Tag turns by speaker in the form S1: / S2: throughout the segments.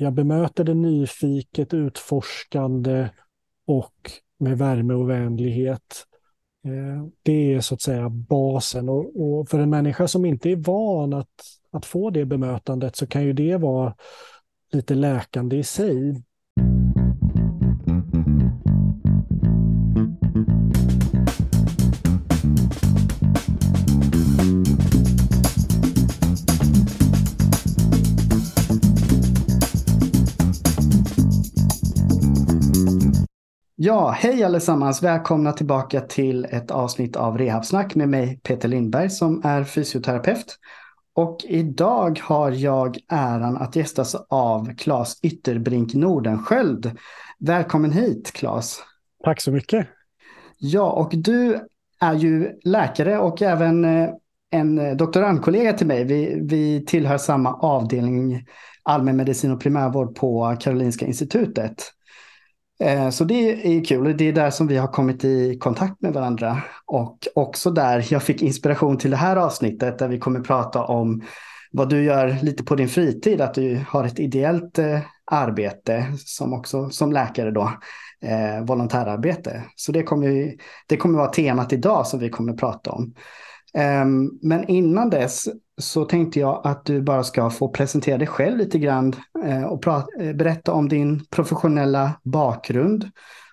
S1: jag bemöter det nyfiket, utforskande och med värme och vänlighet. Eh, det är så att säga basen och, och, för en människa som inte är van att, att få det bemötandet så kan ju det vara lite läkande i sig.
S2: Ja, hej allesammans! Välkomna tillbaka till ett avsnitt av Rehabsnack med mig Peter Lindberg som är fysioterapeut. Och idag har jag äran att gästas av Claes Ytterbrink Nordenskjöld. Välkommen hit Claes!
S1: Tack så mycket!
S2: Ja, och du är ju läkare och även eh, en doktorandkollega till mig. Vi, vi tillhör samma avdelning allmänmedicin och primärvård på Karolinska institutet. Eh, så det är kul. Det är där som vi har kommit i kontakt med varandra. Och också där jag fick inspiration till det här avsnittet där vi kommer prata om vad du gör lite på din fritid. Att du har ett ideellt eh, arbete som också som läkare då. Eh, volontärarbete. Så det kommer, det kommer vara temat idag som vi kommer prata om. Um, men innan dess så tänkte jag att du bara ska få presentera dig själv lite grann uh, och eh, berätta om din professionella bakgrund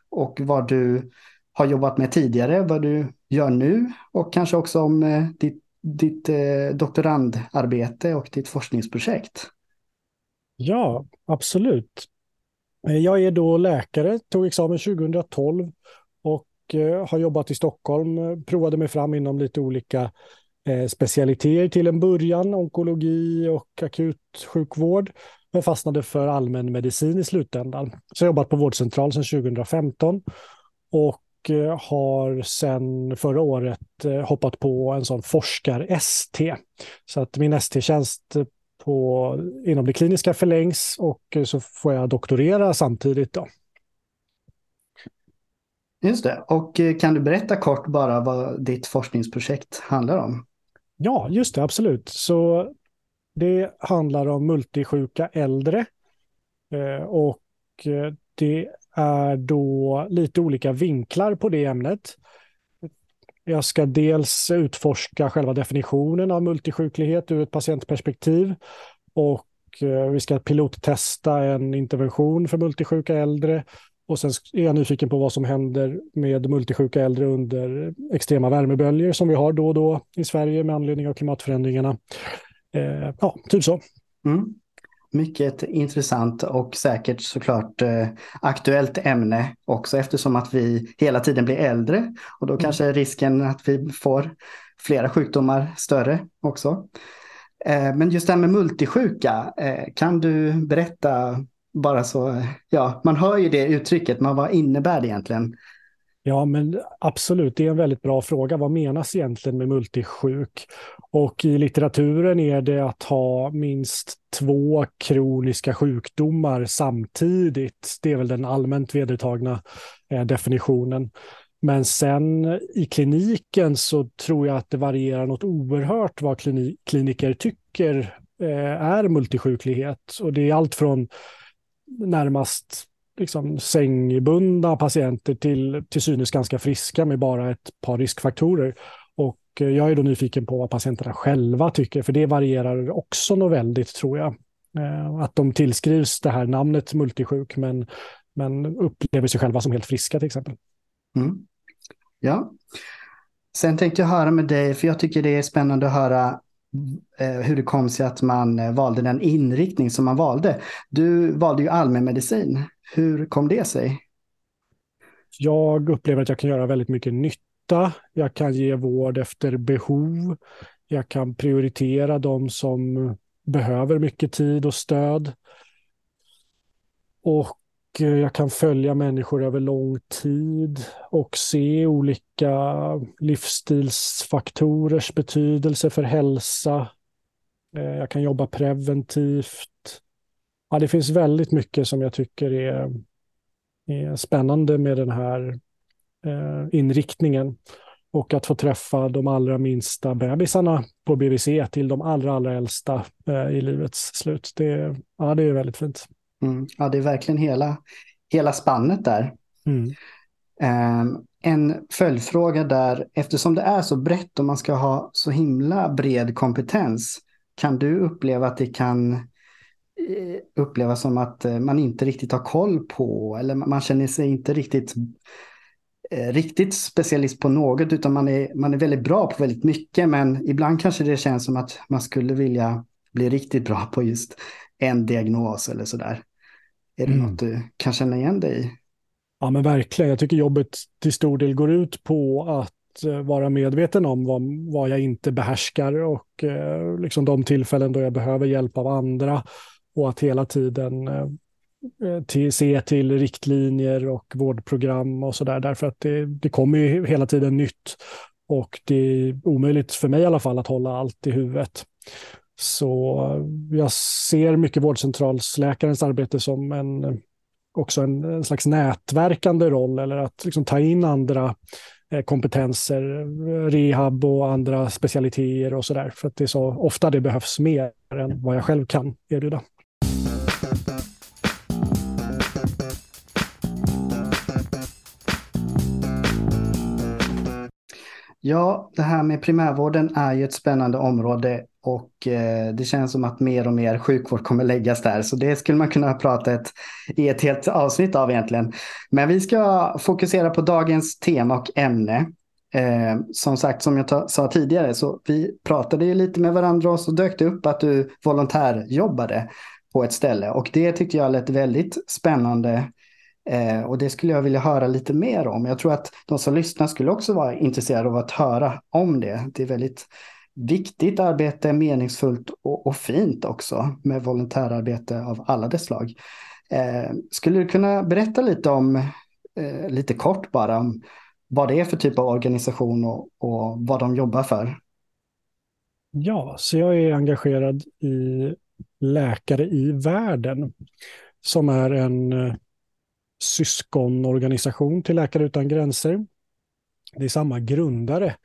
S2: och vad du har jobbat med tidigare, vad du gör nu och kanske också om uh, ditt, ditt doktorandarbete och ditt forskningsprojekt.
S1: Ja, absolut. Jag är då läkare, tog examen 2012 Eh, har jobbat i Stockholm, provade mig fram inom lite olika eh, specialiteter till en början, onkologi och akutsjukvård, men fastnade för allmänmedicin i slutändan. Så jag har jobbat på vårdcentral sedan 2015 och eh, har sedan förra året hoppat på en sån forskar-ST. Så att min ST-tjänst på, inom det kliniska förlängs och så får jag doktorera samtidigt. Då.
S2: Just det. Och eh, kan du berätta kort bara vad ditt forskningsprojekt handlar om?
S1: Ja, just det, absolut. Så det handlar om multisjuka äldre eh, och eh, det är då lite olika vinklar på det ämnet. Jag ska dels utforska själva definitionen av multisjuklighet ur ett patientperspektiv och vi ska pilottesta en intervention för multisjuka äldre och sen är jag nyfiken på vad som händer med multisjuka äldre under extrema värmeböljor som vi har då och då i Sverige med anledning av klimatförändringarna. Eh, ja, typ så.
S2: Mm. Mycket intressant och säkert såklart eh, aktuellt ämne också eftersom att vi hela tiden blir äldre och då mm. kanske risken att vi får flera sjukdomar större också. Eh, men just det här med multisjuka, eh, kan du berätta bara så, ja, man hör ju det uttrycket, men vad innebär det egentligen?
S1: Ja, men absolut, det är en väldigt bra fråga. Vad menas egentligen med multisjuk? Och i litteraturen är det att ha minst två kroniska sjukdomar samtidigt. Det är väl den allmänt vedertagna eh, definitionen. Men sen i kliniken så tror jag att det varierar något oerhört vad kliniker tycker eh, är multisjuklighet. Och det är allt från närmast liksom sängbundna patienter till till synes ganska friska med bara ett par riskfaktorer. Och eh, jag är då nyfiken på vad patienterna själva tycker, för det varierar också något väldigt tror jag. Eh, att de tillskrivs det här namnet multisjuk, men, men upplever sig själva som helt friska till exempel.
S2: Mm. Ja. Sen tänkte jag höra med dig, för jag tycker det är spännande att höra Eh, hur det kom sig att man eh, valde den inriktning som man valde. Du valde ju allmänmedicin. Hur kom det sig?
S1: Jag upplever att jag kan göra väldigt mycket nytta. Jag kan ge vård efter behov. Jag kan prioritera de som behöver mycket tid och stöd. Och Eh, jag kan följa människor över lång tid och se olika livsstilsfaktorers betydelse för hälsa. Eh, jag kan jobba preventivt. Ja, det finns väldigt mycket som jag tycker är, är spännande med den här eh, inriktningen. Och att få träffa de allra minsta bebisarna på BVC till de allra, allra äldsta eh, i livets slut. Det, ja, det är väldigt fint.
S2: Mm. Ja, det är verkligen hela, hela spannet där.
S1: Mm.
S2: Um, en följdfråga där, eftersom det är så brett och man ska ha så himla bred kompetens, kan du uppleva att det kan eh, upplevas som att eh, man inte riktigt har koll på eller man känner sig inte riktigt eh, riktigt specialist på något utan man är, man är väldigt bra på väldigt mycket men ibland kanske det känns som att man skulle vilja bli riktigt bra på just en diagnos eller sådär. Är det mm. något du kan känna igen dig i?
S1: Ja, men verkligen. Jag tycker jobbet till stor del går ut på att eh, vara medveten om vad, vad jag inte behärskar och eh, liksom de tillfällen då jag behöver hjälp av andra och att hela tiden eh, eh till, se till riktlinjer och vårdprogram och så där. Därför att det, det kommer ju hela tiden nytt och det är omöjligt för mig i alla fall att hålla allt i huvudet. Så jag ser mycket vårdcentralsläkarens arbete som en också en, en slags nätverkande roll eller att liksom ta in andra eh, kompetenser, rehab och andra specialiteter och så där. För att det är så ofta det behövs mer än vad jag själv kan erbjuda.
S2: Ja, det här med primärvården är ju ett spännande område och eh, det känns som att mer och mer sjukvård kommer läggas där. Så det skulle man kunna prata ett, i ett helt avsnitt av egentligen. Men vi ska fokusera på dagens tema och ämne. Eh, som sagt, som jag sa tidigare, så vi pratade ju lite med varandra och så dök det upp att du volontärjobbade på ett ställe. Och det tyckte jag lät väldigt spännande. Eh, och det skulle jag vilja höra lite mer om. Jag tror att de som lyssnar skulle också vara intresserade av att höra om det. Det är väldigt viktigt arbete, meningsfullt och, och fint också med volontärarbete av alla dess slag. Eh, skulle du kunna berätta lite om, eh, lite kort bara, om vad det är för typ av organisation och, och vad de jobbar för?
S1: Ja, så jag är engagerad i Läkare i världen som är en eh, syskonorganisation till Läkare utan gränser. Det är samma grundare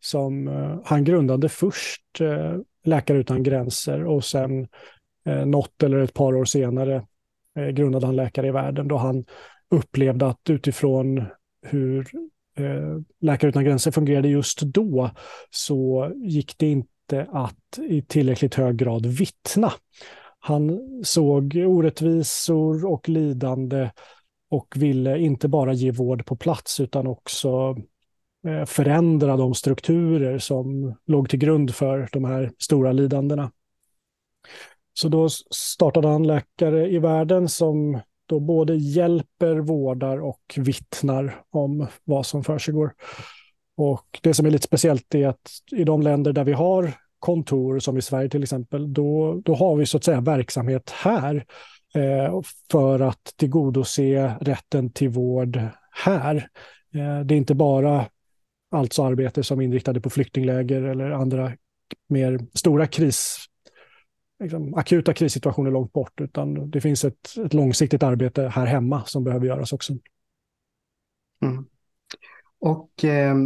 S1: som eh, han grundade först eh, Läkare utan gränser och sen eh, något eller ett par år senare grundade han Läkare i världen då han upplevde att utifrån hur Läkare utan gränser fungerade just då så gick det inte att i tillräckligt hög grad vittna. Han såg orättvisor och lidande och ville inte bara ge vård på plats utan också Eh, förändra de strukturer som låg till grund för de här stora lidandena. Så då startade han Läkare i världen som då både hjälper, vårdar och vittnar om vad som försiggår. Och det som är lite speciellt är att i de länder där vi har kontor, som i Sverige till exempel, då, då har vi så att säga verksamhet här eh, för att tillgodose rätten till vård här. Eh, det är inte bara alltså arbete som är inriktade på flyktingläger eller andra mer stora kris, liksom, akuta krissituationer långt bort, utan det finns ett, ett långsiktigt arbete här hemma som behöver göras också.
S2: Mm. Och eh,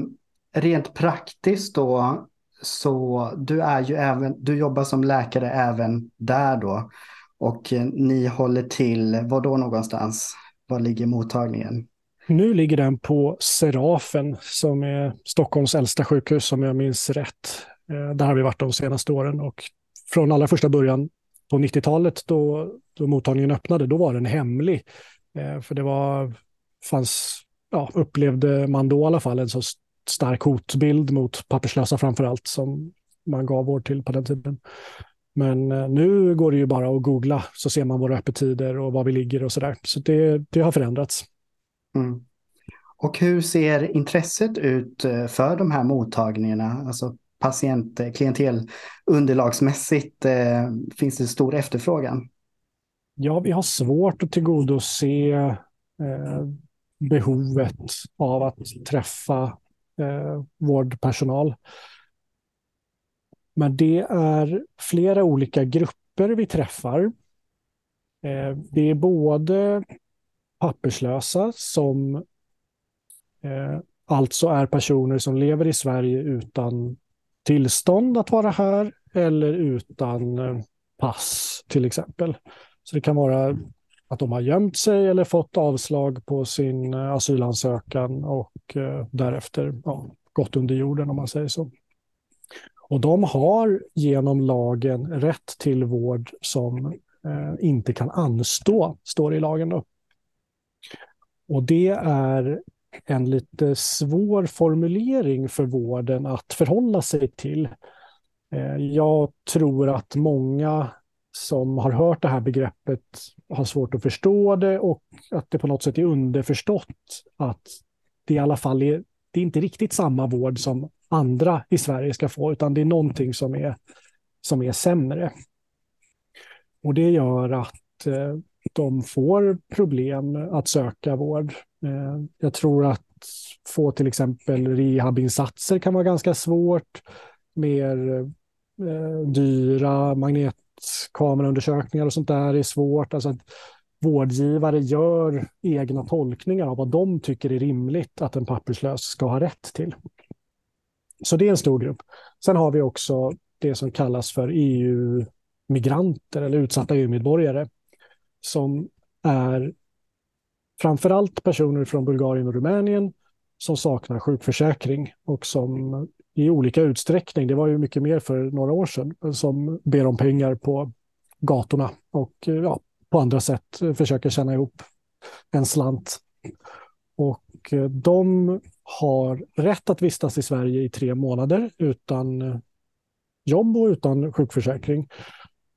S2: rent praktiskt då, så du är ju även, du jobbar som läkare även där då. Och eh, ni håller till, var då någonstans? Var ligger mottagningen?
S1: Nu ligger den på Serafen som är Stockholms äldsta sjukhus om jag minns rätt. Eh, där har vi varit de senaste åren och från allra första början på 90-talet då, då mottagningen öppnade, då var den hemlig. Eh, för det var, fanns, ja, upplevde man då i alla fall en så stark hotbild mot papperslösa framför allt som man gav vård till på den tiden. Men eh, nu går det ju bara att googla så ser man våra öppettider och var vi ligger och så där. Så det, det har förändrats.
S2: Mm. Och hur ser intresset ut eh, för de här mottagningarna? Alltså patient, klientel, underlagsmässigt eh, finns det stor efterfrågan?
S1: Ja, vi har svårt att tillgodose eh, behovet av att träffa eh, vårdpersonal. Men det är flera olika grupper vi träffar. Eh, det är både papperslösa som eh, alltså är personer som lever i Sverige utan tillstånd att vara här eller utan eh, pass till exempel. Så det kan vara att de har gömt sig eller fått avslag på sin eh, asylansökan och eh, därefter ja, gått under jorden om man säger så. Och de har genom lagen rätt till vård som eh, inte kan anstå, står det i lagen. Då. Och det är en lite svår formulering för vården att förhålla sig till. Eh, jag tror att många som har hört det här begreppet har svårt att förstå det och att det på något sätt är underförstått att det i alla fall är, det är inte riktigt samma vård som andra i Sverige ska få, utan det är någonting som är, som är sämre. Och det gör att eh, de får problem att söka vård. Eh, jag tror att få till exempel rehabinsatser kan vara ganska svårt. Mer eh, dyra magnetkameraundersökningar och sånt där är svårt. Alltså att vårdgivare gör egna tolkningar av vad de tycker är rimligt att en papperslös ska ha rätt till. Så det är en stor grupp. Sen har vi också det som kallas för EU-migranter eller utsatta EU-medborgare som är framförallt personer från Bulgarien och Rumänien som saknar sjukförsäkring och som i olika utsträckning, det var ju mycket mer för några år sedan, som ber om pengar på gatorna och eh, ja, på andra sätt försöker tjäna ihop en slant. Och eh, de har rätt att vistas i Sverige i tre månader utan eh, jobb och utan sjukförsäkring.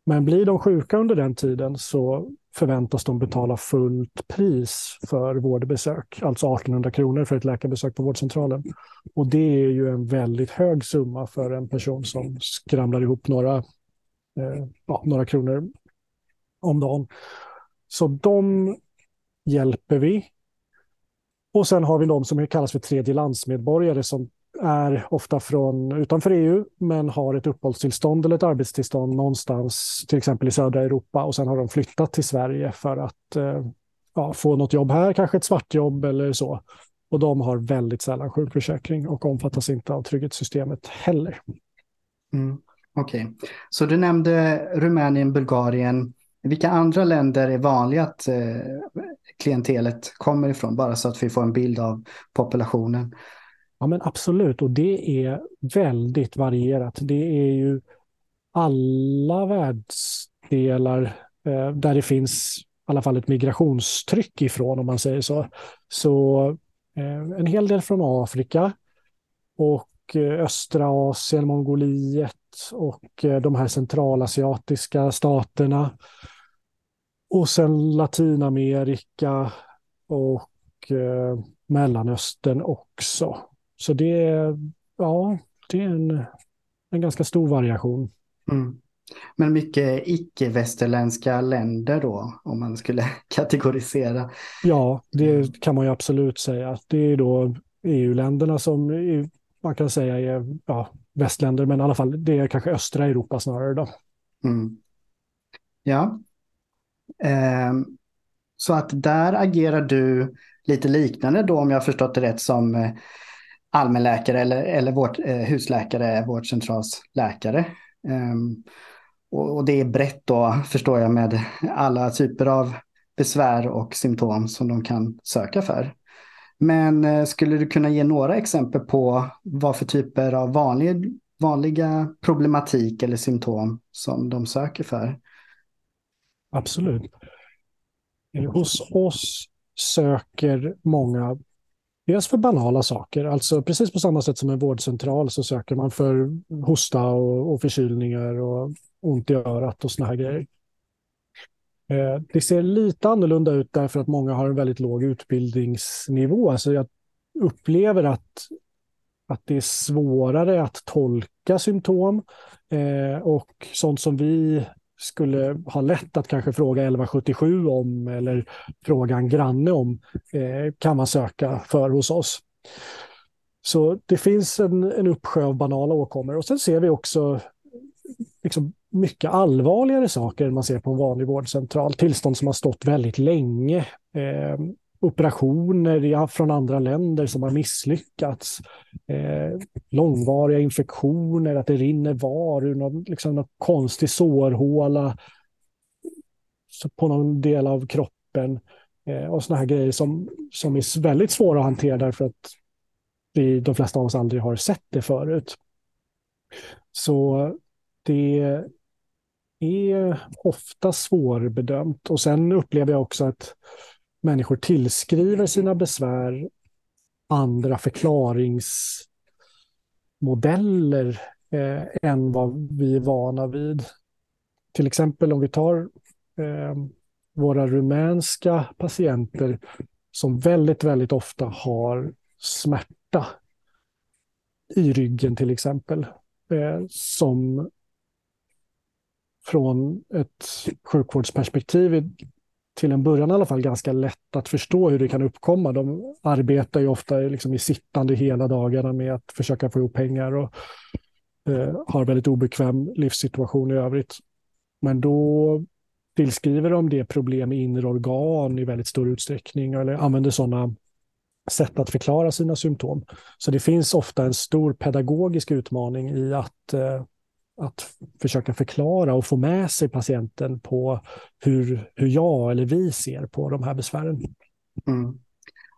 S1: Men blir de sjuka under den tiden så förväntas de betala fullt pris för vårdbesök, alltså 1800 kronor för ett läkarbesök på vårdcentralen. Och det är ju en väldigt hög summa för en person som skramlar ihop några, eh, ja, några kronor om dagen. Så de hjälper vi och sen har vi de som kallas för tredje landsmedborgare som är ofta från utanför EU men har ett uppehållstillstånd eller ett arbetstillstånd någonstans, till exempel i södra Europa och sen har de flyttat till Sverige för att eh, ja, få något jobb här, kanske ett svartjobb eller så. Och de har väldigt sällan sjukförsäkring och omfattas inte av trygghetssystemet heller.
S2: Mm, Okej, okay. så du nämnde Rumänien, Bulgarien. Vilka andra länder är vanliga att eh, klientelet kommer ifrån, bara så att vi får en bild av populationen.
S1: Ja, men absolut, och det är väldigt varierat. Det är ju alla världsdelar eh, där det finns i alla fall ett migrationstryck ifrån, om man säger så. Så eh, en hel del från Afrika och eh, östra Asien, Mongoliet och eh, de här centralasiatiska staterna. Och sen Latinamerika och eh, Mellanöstern också. Så det är, ja, det är en, en ganska stor variation.
S2: Mm. Men mycket icke-västerländska länder då, om man skulle kategorisera?
S1: Ja, det kan man ju absolut säga. Det är då EU-länderna som man kan säga är ja, västländer, men i alla fall det är kanske östra Europa snarare då.
S2: Mm. Ja, Ehm, så att där agerar du lite liknande då om jag har förstått det rätt som eh, allmänläkare eller, eller vårt, eh, husläkare, vårdcentralsläkare. Um, ehm, och, och det är brett då förstår jag med alla typer av besvär och symptom som de kan söka för. Men eh, skulle du kunna ge några exempel på vad för typer av vanlig, vanliga problematik eller symptom som de söker för?
S1: Absolut. Hos oss söker många dels för banala saker, alltså precis på samma sätt som en vårdcentral så söker man för hosta och, och förkylningar och ont i örat och såna här grejer. Eh, det ser lite annorlunda ut därför att många har en väldigt låg utbildningsnivå. Alltså jag upplever att, att det är svårare att tolka symptom eh, och sånt som vi skulle ha lätt att kanske fråga 1177 om eller fråga en granne om eh, kan man söka för hos oss. Så det finns en, en uppsjö av banala åkommor och sen ser vi också liksom, mycket allvarligare saker än man ser på en vanlig vårdcentral. Tillstånd som har stått väldigt länge. Eh, operationer från andra länder som har misslyckats. Eh, långvariga infektioner, att det rinner var ur någon, liksom någon konstig sårhåla på någon del av kroppen kroppen eh, och såna här grejer som, som är väldigt svåra att hantera därför att vi, de flesta av oss aldrig har sett det förut. Så det är ofta svårbedömt. Och sen upplever jag också att människor tillskriver sina besvär andra förklaringsmodeller eh, än vad vi är vana vid. Till exempel om vi tar eh, våra rumänska patienter som väldigt, väldigt ofta har smärta i ryggen till exempel. Eh, som från ett sjukvårdsperspektiv till en början i alla fall ganska lätt att förstå hur det kan uppkomma. De arbetar ju ofta liksom i sittande hela dagarna med att försöka få ihop pengar och eh, har väldigt obekväm livssituation i övrigt. Men då tillskriver de det problem i inre organ i väldigt stor utsträckning eller använder sådana sätt att förklara sina symptom. Så det finns ofta en stor pedagogisk utmaning i att eh, att försöka förklara och få med sig patienten på hur, hur jag eller vi ser på de här besvären.
S2: Mm.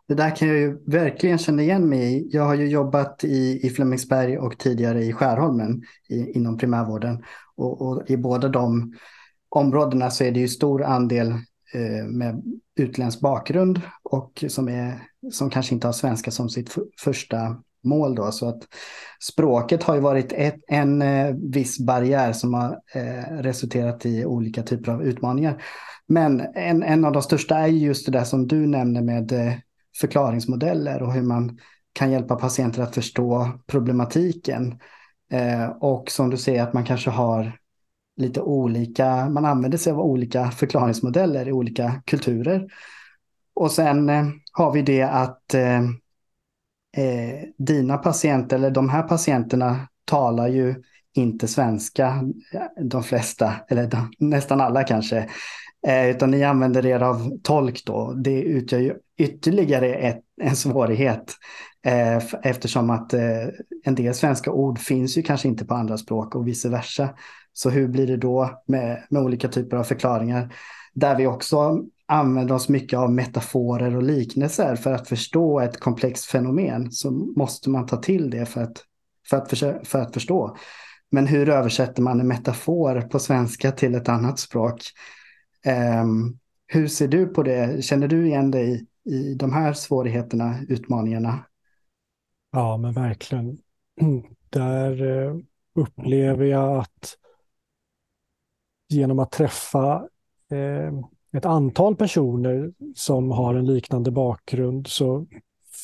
S2: Det där kan jag ju verkligen känna igen mig i. Jag har ju jobbat i, i Flemingsberg och tidigare i Skärholmen i, inom primärvården. Och, och, i båda de områdena så är det ju stor andel eh, med utländsk bakgrund och som, är, som kanske inte har svenska som sitt första mål. Då, så att språket har ju varit ett, en eh, viss barriär som har eh, resulterat i olika typer av utmaningar. Men en, en av de största är just det där som du nämner med eh, förklaringsmodeller och hur man kan hjälpa patienter att förstå problematiken. Eh, och som du säger att man kanske har lite olika, man använder sig av olika förklaringsmodeller i olika kulturer. Och sen eh, har vi det att eh, eh, dina patienter, eller de här patienterna talar ju inte svenska, eh, de flesta, eller de, nästan alla kanske, eh, utan ni använder er av tolk då. Det utgör ju ytterligare ett, en svårighet eh, eftersom att eh, en del svenska ord finns ju kanske inte på andra språk och vice versa. Så hur blir det då med, med olika typer av förklaringar? Där vi också använder oss mycket av metaforer och liknelser för att förstå ett komplext fenomen så måste man ta till det för att, för att, för, för att förstå. Men hur översätter man en metafor på svenska till ett annat språk? Um, hur ser du på det? Känner du igen dig i, i de här svårigheterna, utmaningarna?
S1: Ja, men verkligen. Där eh, upplever jag att genom att träffa eh, ett antal personer som har en liknande bakgrund så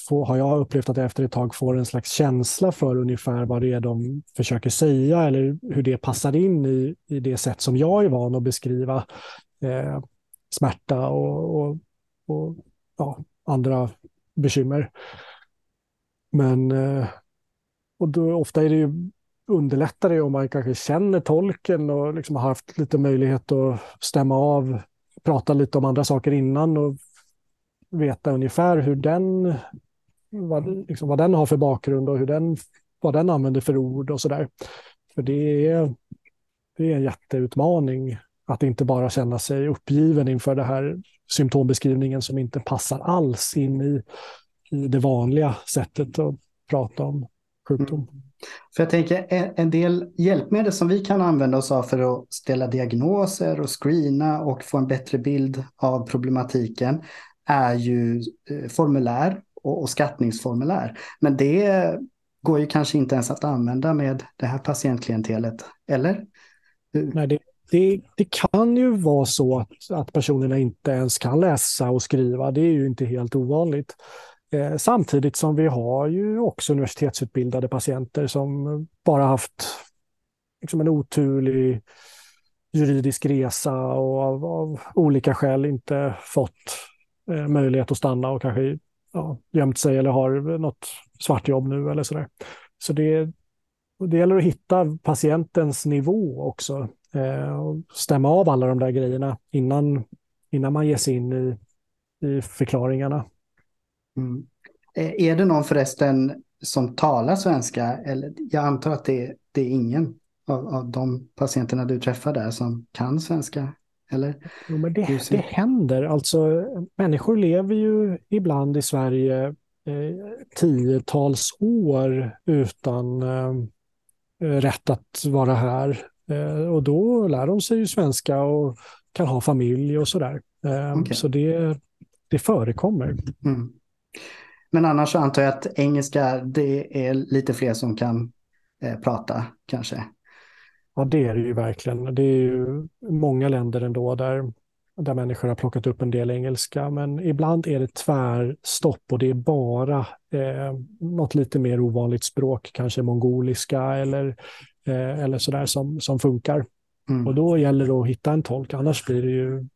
S1: får, har jag upplevt att jag efter ett tag får en slags känsla för ungefär vad det är de försöker säga eller hur det passar in i, i det sätt som jag är van att beskriva eh, smärta och, och, och ja, andra bekymmer. Men eh, och då, ofta är det ju underlättare om man kanske känner tolken och liksom har haft lite möjlighet att stämma av prata lite om andra saker innan och veta ungefär hur den, vad, liksom vad den har för bakgrund och hur den, vad den använder för ord och sådär. För det är, det är en jätteutmaning att inte bara känna sig uppgiven inför den här symptombeskrivningen som inte passar alls in i, i det vanliga sättet att prata om sjukdom. Mm.
S2: För jag tänker en del hjälpmedel som vi kan använda oss av för att ställa diagnoser och screena och få en bättre bild av problematiken är ju eh, formulär och, skattningsformulär. Men det går ju kanske inte ens att använda med det här patientklientelet, eller?
S1: Nej, det, det, det, kan ju vara så att, att personerna inte ens kan läsa och skriva. Det är ju inte helt ovanligt. Eh, samtidigt som vi har ju också universitetsutbildade patienter som bara haft liksom en oturlig juridisk resa och av, av olika skäl inte fått eh, möjlighet att stanna och kanske ja, gömt sig eller har något svartjobb nu eller sådär. Så det, det gäller att hitta patientens nivå också eh, och stämma av alla de där grejerna innan, innan man ger sig in i, i förklaringarna.
S2: Mm. Eh, är det någon förresten som talar svenska? Eller, jag antar att det, det är ingen av, av de patienterna du träffar där som kan svenska? Eller?
S1: Jo, men det, det händer. Alltså, människor lever ju ibland i Sverige eh, tiotals år utan eh, rätt att vara här. Eh, och då lär de sig ju svenska och kan ha familj och sådär. Eh, okay. Så det, det förekommer. Mm.
S2: Men annars så antar jag att engelska, det är lite fler som kan eh, prata kanske.
S1: Ja, det är det ju verkligen. Det är ju många länder ändå där, där människor har plockat upp en del engelska, men ibland är det tvärstopp och det är bara eh, något lite mer ovanligt språk, kanske mongoliska eller, eh, eller sådär som, som funkar. Mm. Och då gäller det att hitta en tolk, annars blir det ju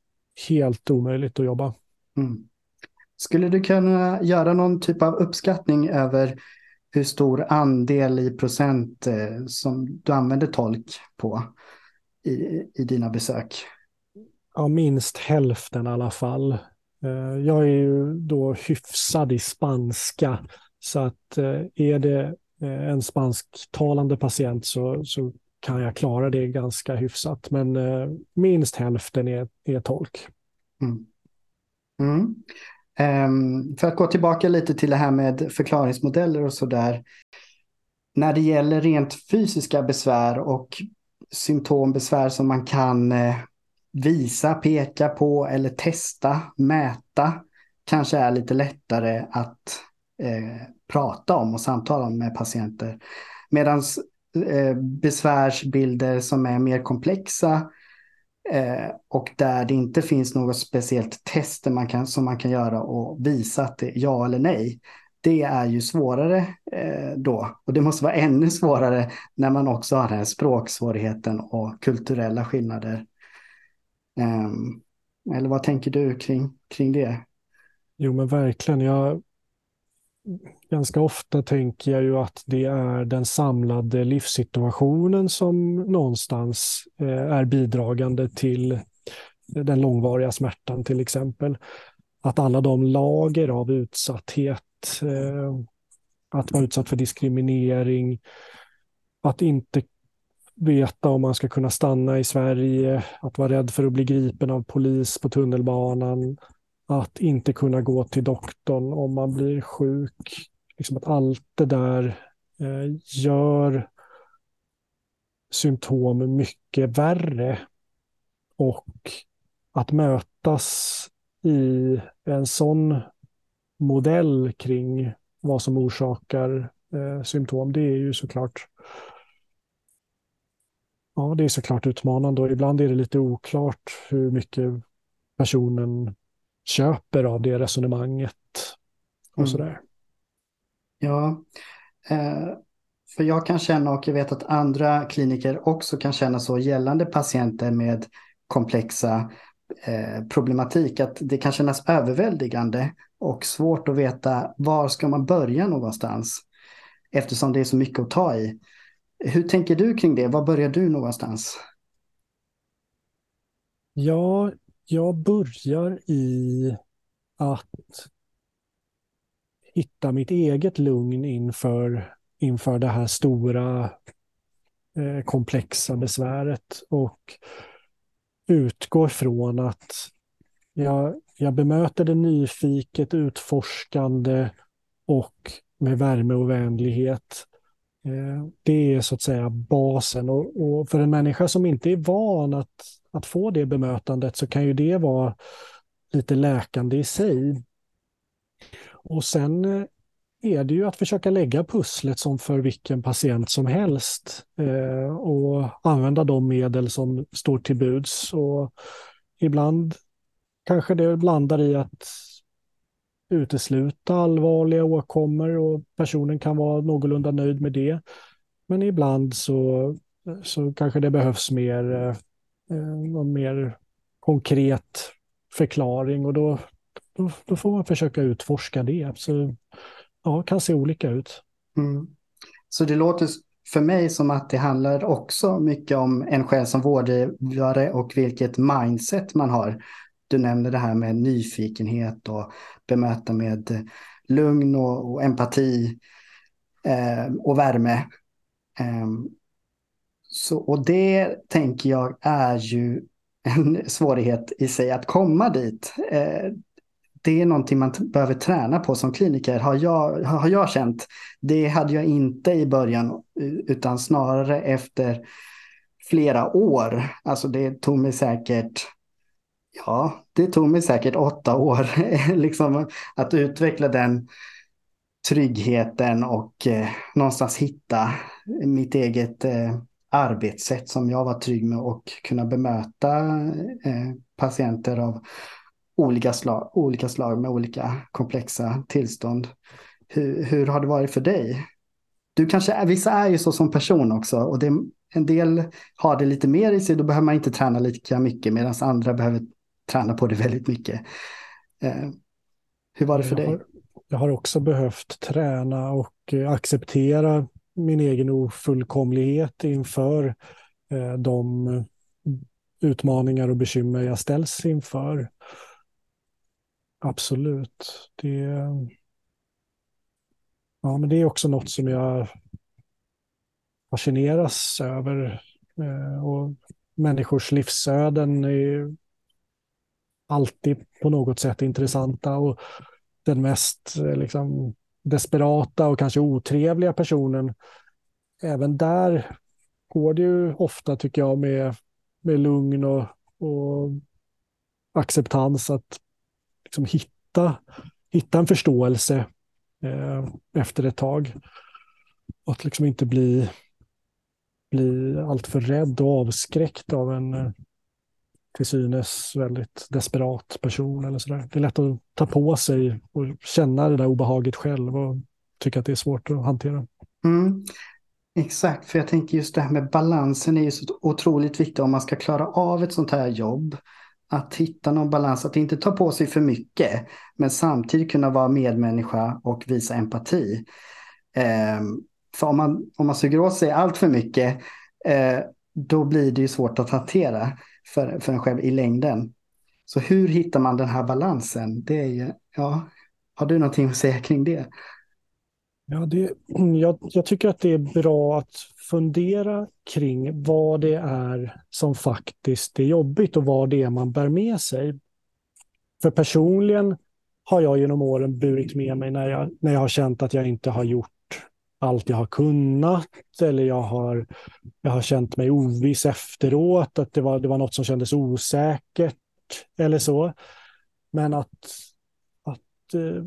S1: helt omöjligt att jobba. Mm.
S2: Skulle du kunna göra någon typ av uppskattning över hur stor andel i procent eh, som du använder tolk på i, i dina besök?
S1: Ja, minst hälften i alla fall. Eh, jag är ju då hyfsad i spanska, så att eh, är det en spansktalande patient så, så kan jag klara det ganska hyfsat. Men minst hälften är, är tolk. Mm.
S2: Mm. Ehm, för att gå tillbaka lite till det här med förklaringsmodeller och sådär. När det gäller rent fysiska besvär och symptombesvär som man kan eh, visa, peka på eller testa, mäta, kanske är lite lättare att eh, prata om och samtala om med patienter. Medan eh, besvärsbilder som är mer komplexa Eh, och där det inte finns något speciellt test man kan, som man kan göra och visa att det är ja eller nej. Det är ju svårare eh, då. Och det måste vara ännu svårare när man också har den här språksvårigheten och kulturella skillnader. Eh, eller vad tänker du kring, kring det?
S1: Jo men verkligen. Jag, ganska ofta tänker jag ju att det är den samlade livssituationen som någonstans eh, är bidragande till den långvariga smärtan till exempel. Att alla de lager av utsatthet, eh, att vara utsatt för diskriminering, att inte veta om man ska kunna stanna i Sverige, att vara rädd för att bli gripen av polis på tunnelbanan, att inte kunna gå till doktorn om man blir sjuk. Liksom att allt det där eh, gör symptom mycket värre. Och att mötas i en sån modell kring vad som orsakar eh, symptom, det är ju såklart Ja, det är såklart utmanande och ibland är det lite oklart hur mycket personen köper av det resonemanget och mm. sådär.
S2: Ja, eh, för jag kan känna och jag vet att andra kliniker också kan känna så gällande patienter med komplexa eh, problematik att det kan kännas överväldigande och svårt att veta var ska man börja någonstans eftersom det är så mycket att ta i. Hur tänker du kring det? Var börjar du någonstans?
S1: Ja, jag börjar i att hitta mitt eget lugn inför, inför det här stora eh, komplexa besväret och utgår från att jag, jag bemöter det nyfiket, utforskande och med värme och vänlighet. Eh, det är så att säga basen och, och, för en människa som inte är van att, att få det bemötandet så kan ju det vara lite läkande i sig. Och sen eh, är det ju att försöka lägga pusslet som för vilken patient som helst eh, och använda de medel som står till buds. Och ibland kanske det blandar i att utesluta allvarliga åkommor och personen kan vara någorlunda nöjd med det. Men ibland så, så kanske det behövs mer, eh, Eh, någon mer konkret förklaring och då, då, då, får man försöka utforska det. Så ja, kan se olika ut.
S2: Mm. Så det låter för mig som att det handlar också mycket om en själv som vårdgivare och vilket mindset man har. Du nämnde det här med nyfikenhet och bemöta med lugn och, och empati eh, och värme. Eh, så, och det tänker jag är ju en svårighet i sig att komma dit. Eh, det är någonting man behöver träna på som kliniker, har jag, har jag känt. Det hade jag inte i början, utan snarare efter flera år. Alltså det tog mig säkert, ja, det tog mig säkert åtta år liksom, att utveckla den tryggheten och eh, någonstans hitta mitt eget eh, arbetssätt som jag var trygg med och kunna bemöta eh, patienter av olika slag, olika slag med olika komplexa tillstånd. Hur, hur har det varit för dig? Du kanske, vissa är ju så som person också och det, en del har det lite mer i sig, då behöver man inte träna lika mycket medan andra behöver träna på det väldigt mycket. Eh, hur var det för
S1: jag
S2: dig?
S1: Har, jag har också behövt träna och eh, acceptera min egen ofullkomlighet inför eh, de utmaningar och bekymmer jag ställs inför. Absolut. Det, ja, men det är också något som jag fascineras över. Eh, och människors livsöden är alltid på något sätt intressanta. Och den mest eh, liksom, desperata och kanske otrevliga personen, även där går det ju ofta, tycker jag, med, med lugn och, och acceptans att liksom hitta, hitta en förståelse eh, efter ett tag. Och att liksom inte bli, bli alltför rädd och avskräckt av en till synes väldigt desperat person. Eller så där. Det är lätt att ta på sig och känna det där obehaget själv och tycka att det är svårt att hantera.
S2: Mm. Exakt, för jag tänker just det här med balansen är ju så otroligt viktigt om man ska klara av ett sånt här jobb att hitta någon balans, att inte ta på sig för mycket, men samtidigt kunna vara medmänniska och visa empati. Eh, för om man, om man suger åt sig allt för mycket, eh, då blir det ju svårt att hantera för, för en själv i längden. Så hur hittar man den här balansen? Det är ju, ja, har du någonting att säga kring det?
S1: Ja, det, jag, jag, tycker att det är bra att fundera kring vad det är som faktiskt är jobbigt och vad det är man bär med sig. För personligen har jag genom åren burit med mig när jag, när jag har känt att jag inte har gjort allt jag har kunnat eller jag har, jag har känt mig oviss efteråt, att det var, det var något som kändes osäkert eller så. Men att, att eh,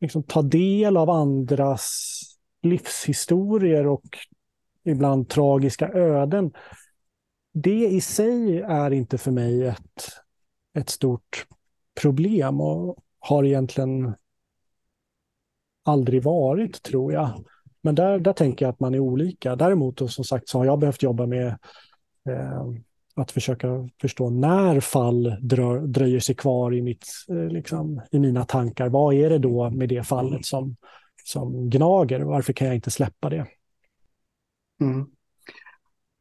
S1: liksom ta del av andras livshistorier och ibland tragiska öden. Det i sig är inte för mig ett, ett stort problem och har egentligen aldrig varit, tror jag. Men där, där tänker jag att man är olika. Däremot, och som sagt, så har jag behövt jobba med eh, att försöka förstå när fall drö dröjer sig kvar i, mitt, eh, liksom, i mina tankar. Vad är det då med det fallet som, som gnager? Varför kan jag inte släppa det?
S2: Mm.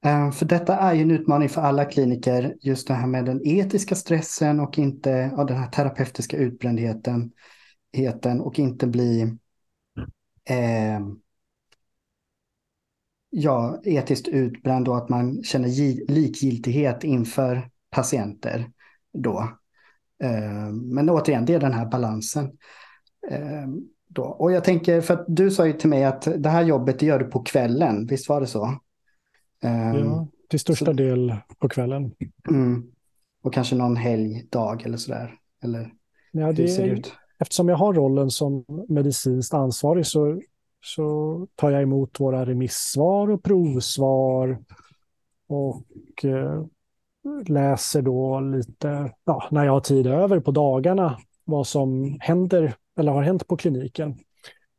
S2: Uh, för detta är ju en utmaning för alla kliniker, just det här med den etiska stressen och inte ja, den här terapeutiska utbrändheten och inte bli eh, ja, etiskt utbränd och att man känner likgiltighet inför patienter då. Eh, men återigen, det är den här balansen. Eh, då. Och jag tänker, för att du sa ju till mig att det här jobbet det gör du på kvällen, visst var det så?
S1: Eh, ja, till största så, del på kvällen.
S2: Mm, och kanske någon helgdag eller sådär? Eller
S1: ja, det, hur ser det ut? Eftersom jag har rollen som medicinskt ansvarig så så tar jag emot våra remissvar och provsvar och eh, läser då lite, ja, när jag har tid över på dagarna, vad som händer eller har hänt på kliniken.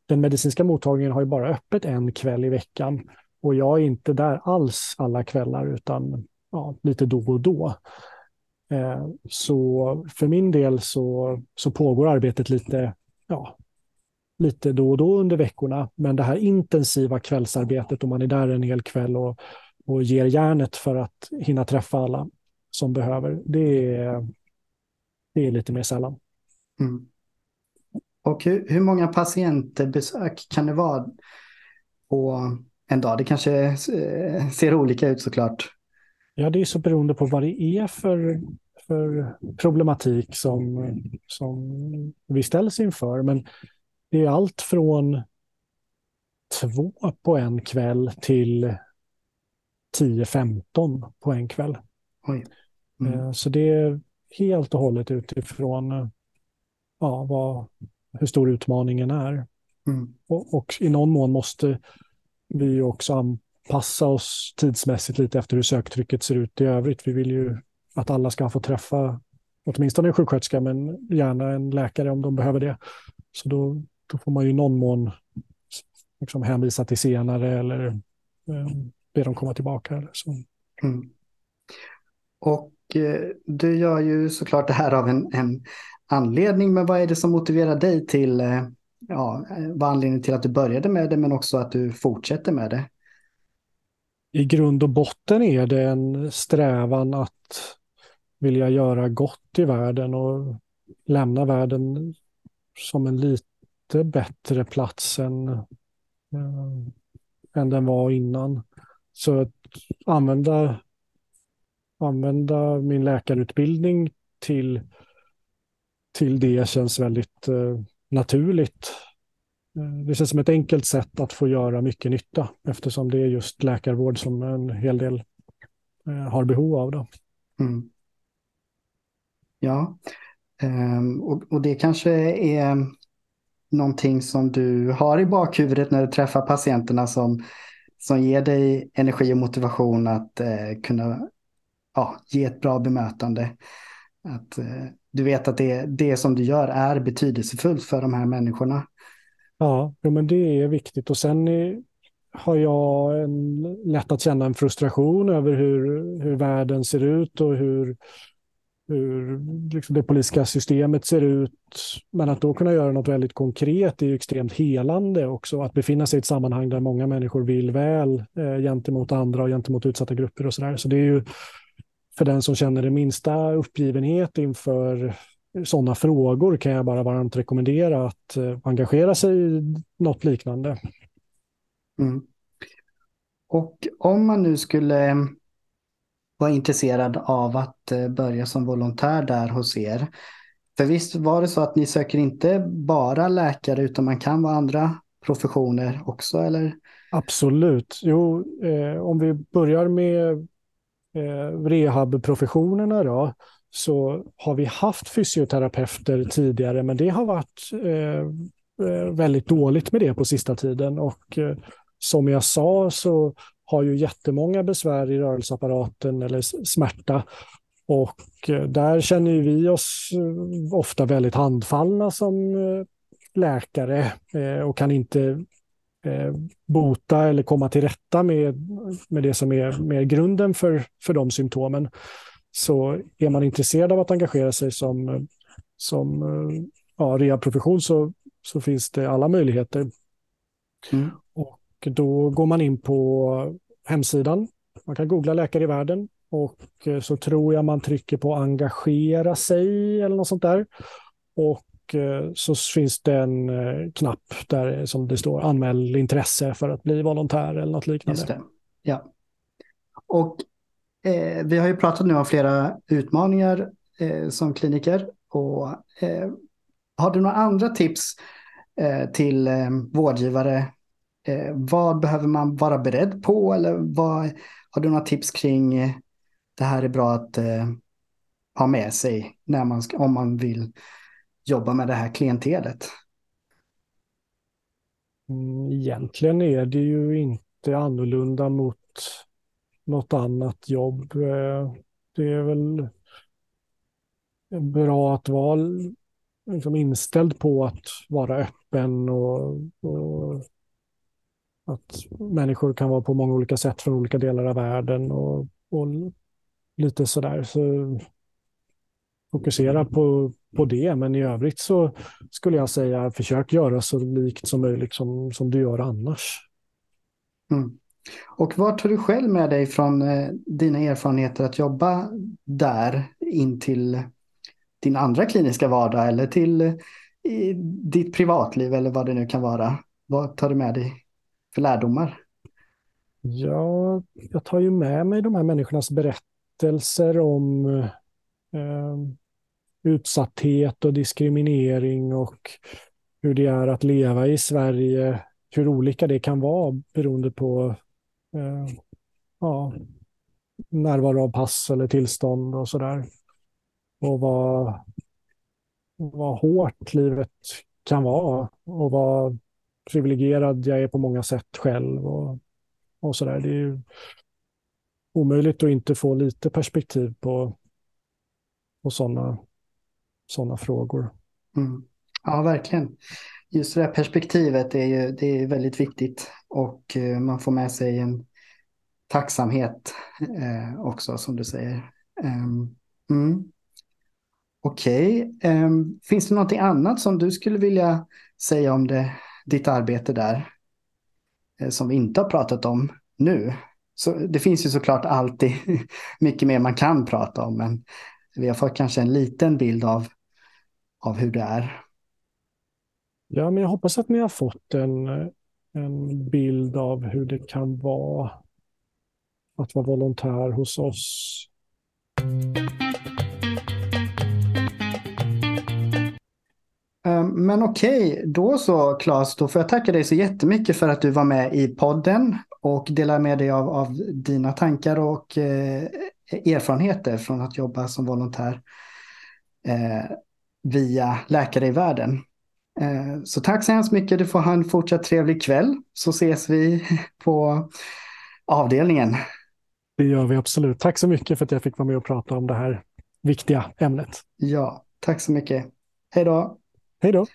S1: Den medicinska mottagningen har ju bara öppet en kväll i veckan och jag är inte där alls alla kvällar utan ja, lite då och då. Eh, så för min del så, så pågår arbetet lite ja, lite då och då under veckorna. Men det här intensiva kvällsarbetet, om man är där en hel kväll och, och ger järnet för att hinna träffa alla som behöver, det är, det är lite mer sällan.
S2: Mm. Och hur, hur många patientbesök kan det vara på en dag? Det kanske eh, ser olika ut såklart.
S1: Ja, det är så beroende på vad det är för, för problematik som, som vi ställs inför. Men det är allt från två på en kväll till 10-15 på en kväll. Mm. Eh, så det är helt och hållet utifrån ja, vad, hur stor utmaningen är. Mm. Och, och, i någon mån måste vi också anpassa oss tidsmässigt lite efter hur söktrycket ser ut i övrigt. Vi vill ju att alla ska få träffa åtminstone en sjuksköterska, men gärna en läkare om de behöver det. Så då, då får man ju i någon mån liksom hänvisa till senare eller eh, be dem komma tillbaka. Eller så. Mm.
S2: Och eh, du gör ju såklart det här av en, en anledning, men vad är det som motiverar dig till, eh, ja, eh, vad anledningen till att du började med det, men också att du fortsätter med det?
S1: I grund och botten är det en strävan att vilja göra gott i världen och lämna världen som en lite bättre plats än, äh, än den var innan. Så att använda, använda min läkarutbildning till till det känns väldigt äh, naturligt. Det känns som ett enkelt sätt att få göra mycket nytta eftersom det är just läkarvård som en hel del eh, har behov av. Då. Mm.
S2: Ja, ehm, och, och, det kanske är någonting som du har i bakhuvudet när du träffar patienterna som, som ger dig energi och motivation att eh, kunna ja, ge ett bra bemötande. Att eh, du vet att det, det som du gör är betydelsefullt för de här människorna.
S1: Ja, men det är viktigt. Och sen är, har jag en, lätt att känna en frustration över hur, hur världen ser ut och hur, hur liksom det politiska systemet ser ut. Men att då kunna göra något väldigt konkret är extremt helande också. Att befinna sig i ett sammanhang där många människor vill väl eh, gentemot andra och gentemot utsatta grupper och sådär. Så det är ju för den som känner det minsta uppgivenhet inför sådana frågor kan jag bara varmt rekommendera att eh, engagera sig i något liknande.
S2: Mm. Och om man nu skulle vara intresserad av att eh, börja som volontär där hos er. För visst var det så att ni söker inte bara läkare utan man kan vara andra professioner också eller?
S1: Absolut. Jo, eh, om vi börjar med eh, rehabprofessionerna då, så har vi haft fysioterapeuter tidigare, men det har varit eh, eh, väldigt dåligt med det på sista tiden. Och eh, som jag sa så har ju jättemånga besvär i rörelseapparaten eller smärta. Och eh, där känner vi oss eh, ofta väldigt handfallna som eh, läkare och kan inte bota eller komma till rätta med, med det som är grunden för, för de symptomen. Så är man intresserad av att engagera sig som, som eh, ja, rehabprofession så, så finns det alla möjligheter. Mm. Och då går man in på hemsidan. Man kan googla Läkare i världen och eh, så tror jag man trycker på engagera sig eller något sånt där. Och Eh, så finns det en knapp där som det står anmäl intresse för att bli volontär eller något liknande. Just det.
S2: Ja. Och eh, vi har ju pratat nu om flera utmaningar eh, som kliniker. Och, eh, har du några andra tips eh, till eh, vårdgivare? Eh, vad behöver man vara beredd på? Eller vad, har du några tips kring eh, det här är bra att ha med sig när man ska, om man vill jobba med det här klientelet?
S1: Mm, egentligen är det ju inte annorlunda mot något annat jobb. Eh, det är väl bra att vara liksom inställd på att vara öppen och, och, att människor kan vara på många olika sätt från olika delar av världen och, och lite sådär. Så fokusera på, på det. Men i övrigt så skulle jag säga försök göra så likt som möjligt som, som du gör annars.
S2: Mm. Och vad tar du själv med dig från eh, dina erfarenheter att jobba där in till din andra kliniska vardag eller till eh, ditt privatliv eller vad det nu kan vara? Vad tar du med dig för lärdomar?
S1: Ja, jag tar ju med mig de här människornas berättelser om eh, eh, utsatthet och diskriminering och hur det är att leva i Sverige, hur olika det kan vara beroende på eh, ja, närvaro av pass eller tillstånd och sådär. Och vad, vad hårt livet kan vara och vad privilegierad jag är på många sätt själv och, och sådär. Det är ju omöjligt att inte få lite perspektiv på, på sådana såna frågor.
S2: Mm. Ja, verkligen. Just det här perspektivet är ju det är väldigt viktigt och eh, man får med sig en tacksamhet eh, också som du säger. Ehm, mm. Okej, okay. finns det någonting annat som du skulle vilja säga om det, ditt arbete där? Eh, som vi inte har pratat om nu. Så det finns ju såklart alltid mycket mer man kan prata om, men vi har fått kanske en liten bild av, av hur det är.
S1: Ja, men jag hoppas att ni har fått en, eh, en bild av hur det kan vara att vara volontär hos oss.
S2: Eh, men okej, okay, då så Claes, då får jag tacka dig så jättemycket för att du var med i podden och delade med dig av, av dina tankar och eh, erfarenheter från att jobba som volontär eh, via Läkare i världen. Eh, så tack så hemskt mycket, du får ha en fortsatt trevlig kväll så ses vi på avdelningen.
S1: Det gör vi absolut. Tack så mycket för att jag fick vara med och prata om det här viktiga ämnet.
S2: Ja, tack så mycket. Hej då.
S1: Hej då.